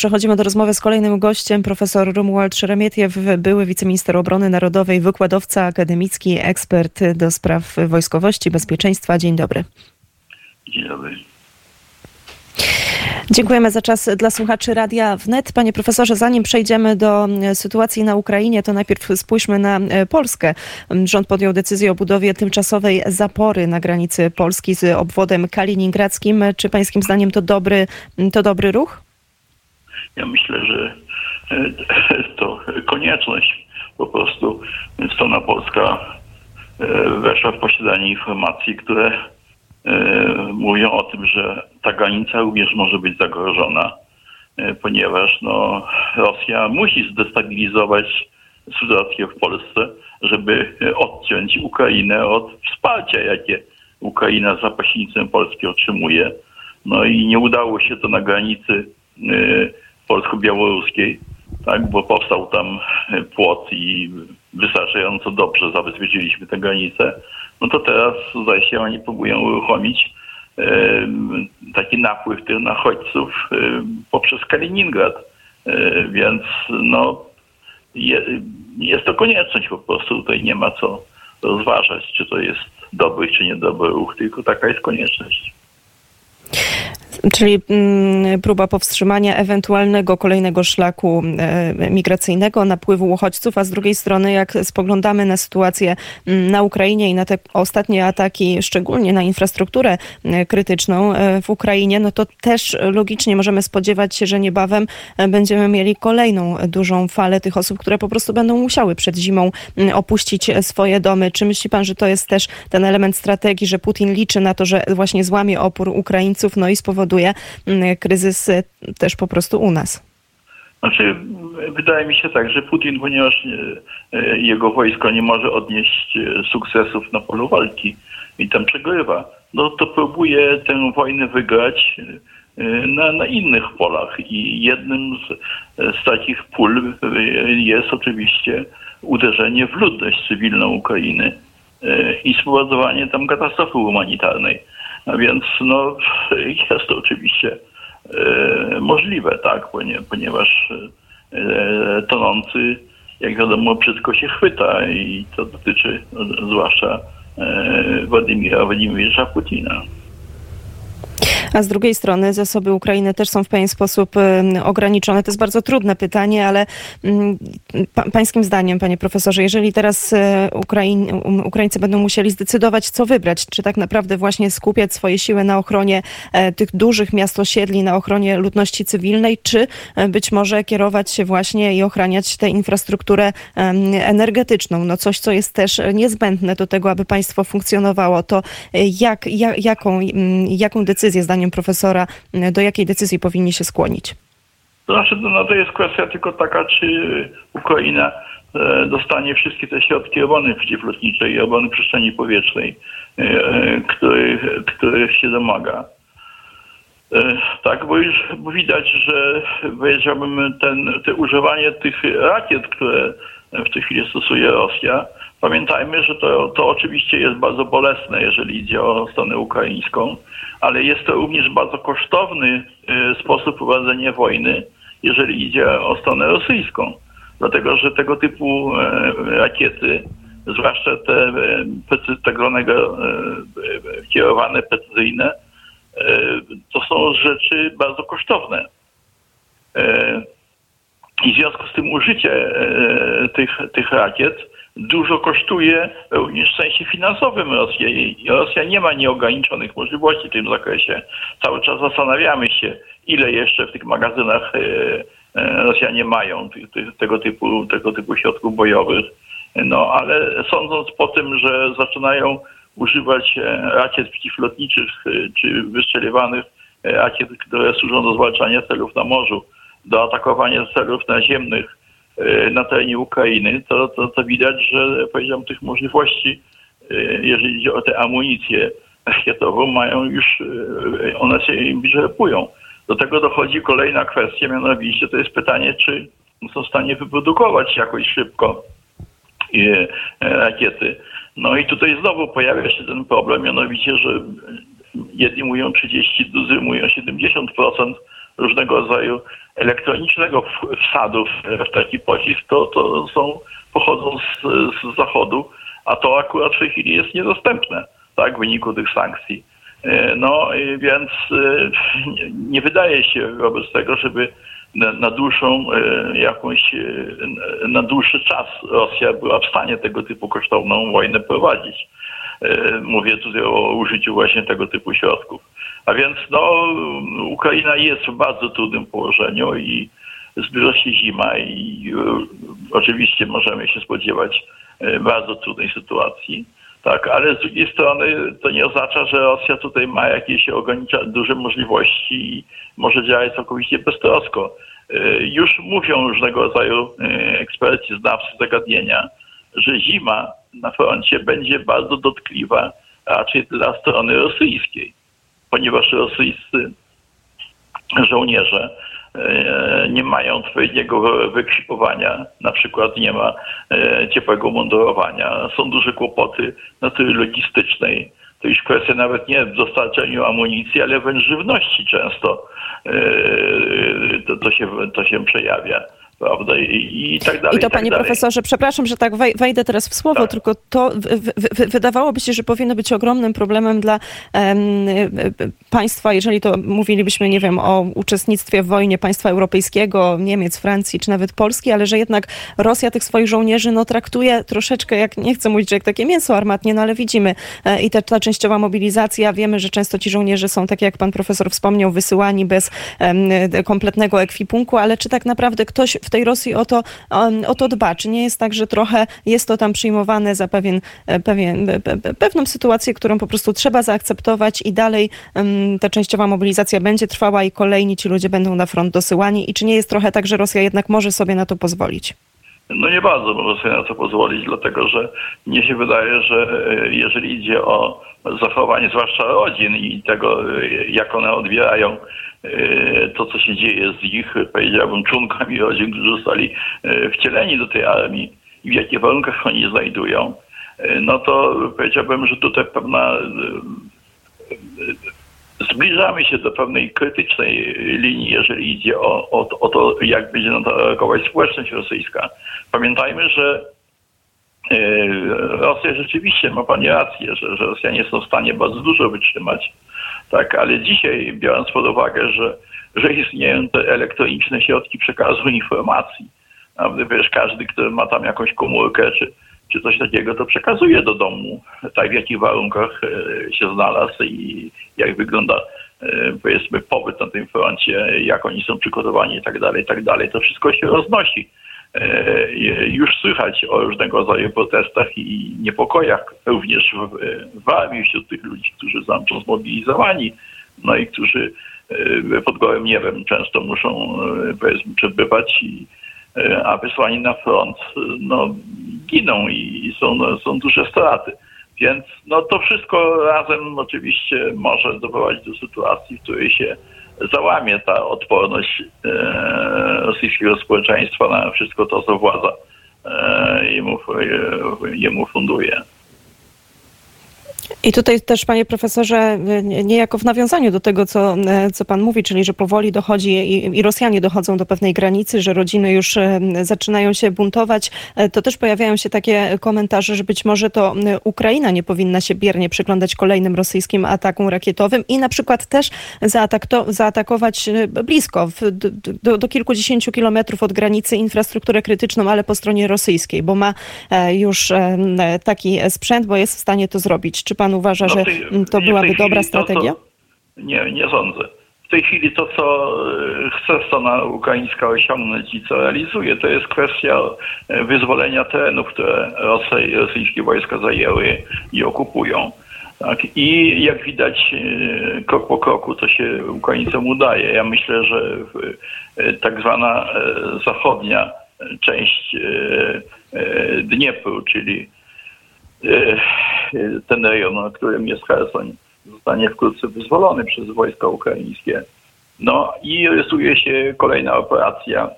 Przechodzimy do rozmowy z kolejnym gościem, profesor Romuald Szeremietiew, były wiceminister obrony narodowej, wykładowca akademicki, ekspert do spraw wojskowości, bezpieczeństwa. Dzień dobry. Dzień dobry. Dziękujemy za czas dla słuchaczy Radia Wnet. Panie profesorze, zanim przejdziemy do sytuacji na Ukrainie, to najpierw spójrzmy na Polskę. Rząd podjął decyzję o budowie tymczasowej zapory na granicy Polski z obwodem kaliningradzkim. Czy pańskim zdaniem to dobry, to dobry ruch? Ja myślę, że to konieczność. Po prostu strona polska weszła w posiadanie informacji, które mówią o tym, że ta granica również może być zagrożona, ponieważ no, Rosja musi zdestabilizować sytuację w Polsce, żeby odciąć Ukrainę od wsparcia, jakie Ukraina za pośrednictwem Polski otrzymuje. No i nie udało się to na granicy polsko-białoruskiej, tak, bo powstał tam płot i wystarczająco dobrze zabezpieczyliśmy tę granicę, no to teraz zdaje się oni próbują uruchomić e, taki napływ tych nachodźców e, poprzez Kaliningrad. E, więc no je, jest to konieczność po prostu. Tutaj nie ma co rozważać, czy to jest dobry, czy niedobry ruch, tylko taka jest konieczność. Czyli mm, próba powstrzymania ewentualnego kolejnego szlaku e, migracyjnego, napływu uchodźców, a z drugiej strony, jak spoglądamy na sytuację mm, na Ukrainie i na te ostatnie ataki, szczególnie na infrastrukturę e, krytyczną e, w Ukrainie, no to też logicznie możemy spodziewać się, że niebawem będziemy mieli kolejną dużą falę tych osób, które po prostu będą musiały przed zimą mm, opuścić swoje domy. Czy myśli pan, że to jest też ten element strategii, że Putin liczy na to, że właśnie złamie opór Ukraińców, no i spowoduje kryzys też po prostu u nas. Znaczy, wydaje mi się tak, że Putin, ponieważ jego wojsko nie może odnieść sukcesów na polu walki i tam przegrywa, no to próbuje tę wojnę wygrać na, na innych polach. I jednym z, z takich pól jest oczywiście uderzenie w ludność cywilną Ukrainy i spowodowanie tam katastrofy humanitarnej. Więc no, jest to oczywiście e, możliwe, tak, ponieważ e, tonący, jak wiadomo, wszystko się chwyta i to dotyczy zwłaszcza e, Władimira Władimirza Putina. A z drugiej strony zasoby Ukrainy też są w pewien sposób ograniczone. To jest bardzo trudne pytanie, ale mm, pańskim zdaniem, panie profesorze, jeżeli teraz e, Ukraiń, um, Ukraińcy będą musieli zdecydować, co wybrać, czy tak naprawdę właśnie skupiać swoje siły na ochronie e, tych dużych miast osiedli, na ochronie ludności cywilnej, czy e, być może kierować się właśnie i ochraniać tę infrastrukturę energetyczną, no coś, co jest też niezbędne do tego, aby państwo funkcjonowało, to jak, jak, jaką, jaką decyzję zdaniem zdaniem profesora, do jakiej decyzji powinni się skłonić? To znaczy, no to jest kwestia tylko taka, czy Ukraina e, dostanie wszystkie te środki obrony przeciwlotniczej i obrony przestrzeni powietrznej, e, których, których się domaga. E, tak, bo już widać, że powiedziałbym, ten, te używanie tych rakiet, które w tej chwili stosuje Rosja, pamiętajmy, że to, to oczywiście jest bardzo bolesne, jeżeli idzie o stronę ukraińską ale jest to również bardzo kosztowny y, sposób prowadzenia wojny, jeżeli idzie o stronę rosyjską. Dlatego, że tego typu e, rakiety, zwłaszcza te e, tak kierowane precyzyjne, to są rzeczy bardzo kosztowne. I w związku z tym użycie tych, tych rakiet dużo kosztuje również w sensie finansowym Rosję. I Rosja nie ma nieograniczonych możliwości w tym zakresie. Cały czas zastanawiamy się, ile jeszcze w tych magazynach e, e, Rosjanie mają tego typu, tego typu środków bojowych. No ale sądząc po tym, że zaczynają używać e, rakiet przeciwlotniczych czy wystrzeliwanych rakiet, które służą do zwalczania celów na morzu, do atakowania celów naziemnych, E, na terenie Ukrainy, to, to, to widać, że powiedziałem, tych możliwości, e, jeżeli idzie o tę amunicję rakietową, mają już, e, one się im wyczerpują. Do tego dochodzi kolejna kwestia, mianowicie to jest pytanie, czy są w stanie wyprodukować jakoś szybko rakiety. No i tutaj znowu pojawia się ten problem, mianowicie, że jedni mówią 30, drudzy mówią 70% różnego rodzaju elektronicznego wsadu w taki pocisk, to, to są, pochodzą z, z zachodu, a to akurat w tej chwili jest niedostępne tak, w wyniku tych sankcji. No więc nie wydaje się wobec tego, żeby na, dłuższą jakąś, na dłuższy czas Rosja była w stanie tego typu kosztowną wojnę prowadzić. Mówię tutaj o użyciu właśnie tego typu środków. A więc no, Ukraina jest w bardzo trudnym położeniu i zbliża się zima i oczywiście możemy się spodziewać bardzo trudnej sytuacji. Tak, ale z drugiej strony to nie oznacza, że Rosja tutaj ma jakieś ogranicza duże możliwości i może działać całkowicie beztrosko. Już mówią różnego rodzaju eksperci, znawcy zagadnienia, że zima na froncie będzie bardzo dotkliwa raczej dla strony rosyjskiej, ponieważ rosyjscy żołnierze nie mają odpowiedniego wykwipowania, na przykład nie ma ciepłego mundurowania, są duże kłopoty natury logistycznej. To już kwestia nawet nie w dostarczeniu amunicji, ale wręcz żywności często to, to, się, to się przejawia prawda? I, i tak dalej. I to, tak panie dalej. profesorze, przepraszam, że tak wejdę teraz w słowo, tak. tylko to w, w, wydawałoby się, że powinno być ogromnym problemem dla um, państwa, jeżeli to mówilibyśmy, nie wiem, o uczestnictwie w wojnie państwa europejskiego, Niemiec, Francji, czy nawet Polski, ale że jednak Rosja tych swoich żołnierzy no, traktuje troszeczkę, jak nie chcę mówić, że jak takie mięso armatnie, no ale widzimy e, i ta, ta częściowa mobilizacja, wiemy, że często ci żołnierze są, tak jak pan profesor wspomniał, wysyłani bez um, kompletnego ekwipunku, ale czy tak naprawdę ktoś w tej Rosji o to, o to dba? Czy nie jest tak, że trochę jest to tam przyjmowane za pewien, pewien, pewną sytuację, którą po prostu trzeba zaakceptować i dalej ta częściowa mobilizacja będzie trwała i kolejni ci ludzie będą na front dosyłani? I czy nie jest trochę tak, że Rosja jednak może sobie na to pozwolić? No nie bardzo może sobie na to pozwolić, dlatego że mnie się wydaje, że jeżeli idzie o zachowanie zwłaszcza rodzin i tego, jak one odbierają to, co się dzieje z ich, powiedziałbym, członkami rodzin, którzy zostali wcieleni do tej armii i w jakich warunkach oni znajdują, no to powiedziałbym, że tutaj pewna zbliżamy się do pewnej krytycznej linii, jeżeli idzie o, o, o to, jak będzie na to reagować społeczność rosyjska. Pamiętajmy, że Rosja rzeczywiście ma pani rację, że, że Rosjanie są w stanie bardzo dużo wytrzymać, tak, ale dzisiaj biorąc pod uwagę, że, że istnieją te elektroniczne środki przekazu informacji, naprawdę wiesz, każdy, kto ma tam jakąś komórkę czy, czy coś takiego, to przekazuje do domu, tak w jakich warunkach się znalazł i jak wygląda powiedzmy pobyt na tym froncie, jak oni są przygotowani i tak dalej, i tak dalej. To wszystko się roznosi. Już słychać o różnego rodzaju protestach i niepokojach również w, w armii wśród tych ludzi, którzy są zmobilizowani, no i którzy pod gołym niebem często muszą powiedzmy przebywać i a wysłani na front no, giną i są, są duże straty. Więc no, to wszystko razem oczywiście może doprowadzić do sytuacji, w której się załamie ta odporność e, rosyjskiego społeczeństwa na wszystko to, co władza e, jemu, e, jemu funduje. I tutaj też, panie profesorze, niejako w nawiązaniu do tego, co, co pan mówi, czyli że powoli dochodzi i, i, Rosjanie dochodzą do pewnej granicy, że rodziny już zaczynają się buntować, to też pojawiają się takie komentarze, że być może to Ukraina nie powinna się biernie przyglądać kolejnym rosyjskim atakom rakietowym i na przykład też zaatak zaatakować blisko, w, do, do kilkudziesięciu kilometrów od granicy infrastrukturę krytyczną, ale po stronie rosyjskiej, bo ma już taki sprzęt, bo jest w stanie to zrobić. Czy pan uważa, no, że to byłaby dobra strategia? To, nie, nie sądzę. W tej chwili to, co chce strona ukraińska osiągnąć i co realizuje, to jest kwestia wyzwolenia terenów, które Rosy, rosyjskie wojska zajęły i okupują. Tak? I jak widać, krok po kroku to się Ukraińcom udaje. Ja myślę, że tak zwana zachodnia część Dniepru, czyli ten rejon, na którym jest Hersoń, zostanie wkrótce wyzwolony przez wojska ukraińskie. No i rysuje się kolejna operacja,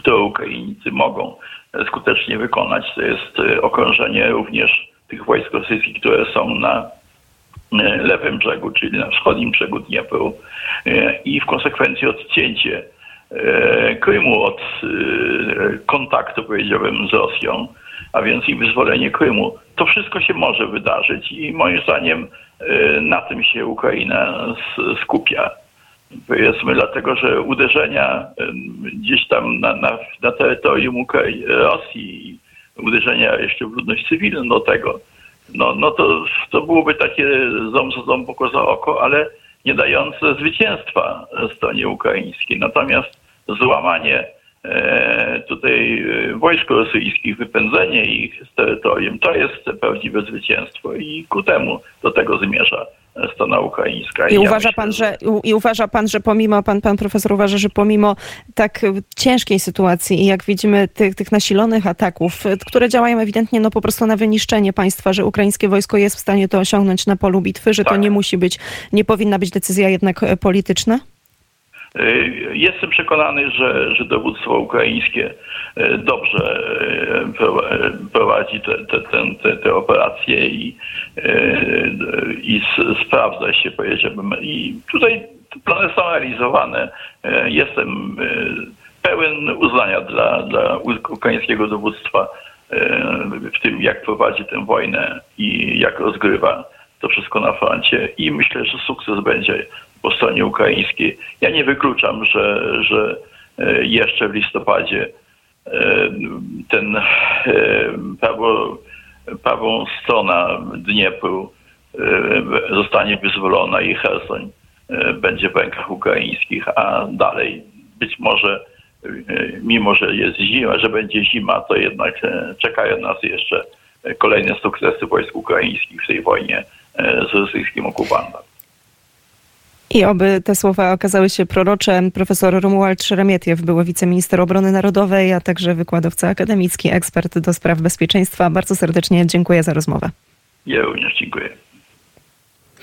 którą Ukraińcy mogą skutecznie wykonać. To jest okrążenie również tych wojsk rosyjskich, które są na lewym brzegu, czyli na wschodnim brzegu Dniepru i w konsekwencji odcięcie Krymu od kontaktu, powiedziałbym, z Rosją, a więc i wyzwolenie Krymu. To wszystko się może wydarzyć i moim zdaniem na tym się Ukraina skupia. Powiedzmy, dlatego że uderzenia gdzieś tam na, na, na terytorium Ukrai Rosji, uderzenia jeszcze w ludność cywilną do tego, no, no to, to byłoby takie ząb za ząb, oko za oko, ale nie dające zwycięstwa stronie ukraińskiej. Natomiast złamanie tutaj wojsk rosyjskich, wypędzenie ich z terytorium, to jest prawdziwe zwycięstwo i ku temu do tego zmierza strona ukraińska. I, I uważa myślę, pan, że, i uważa pan, że pomimo, pan, pan profesor uważa, że pomimo tak ciężkiej sytuacji i jak widzimy tych, tych nasilonych ataków, które działają ewidentnie no po prostu na wyniszczenie państwa, że ukraińskie wojsko jest w stanie to osiągnąć na polu bitwy, że tak. to nie musi być, nie powinna być decyzja jednak polityczna? Y, jestem przekonany, że, że dowództwo ukraińskie y, dobrze y, prowadzi te, te, te, te operacje i, i sprawdza się, powiedziałbym. I tutaj plany są realizowane. Jestem pełen uznania dla, dla ukraińskiego dowództwa w tym, jak prowadzi tę wojnę i jak rozgrywa to wszystko na froncie. I myślę, że sukces będzie po stronie ukraińskiej. Ja nie wykluczam, że, że e, jeszcze w listopadzie e, ten e, prawo, prawą strona Dniepru zostanie wyzwolona i Hersoń będzie w rękach ukraińskich, a dalej być może mimo, że jest zima, że będzie zima, to jednak czekają nas jeszcze kolejne sukcesy wojsk ukraińskich w tej wojnie z rosyjskim okupantem. I oby te słowa okazały się prorocze. Profesor Romuald Szeremietiew, były wiceminister obrony narodowej, a także wykładowca akademicki, ekspert do spraw bezpieczeństwa. Bardzo serdecznie dziękuję za rozmowę. Ja również dziękuję.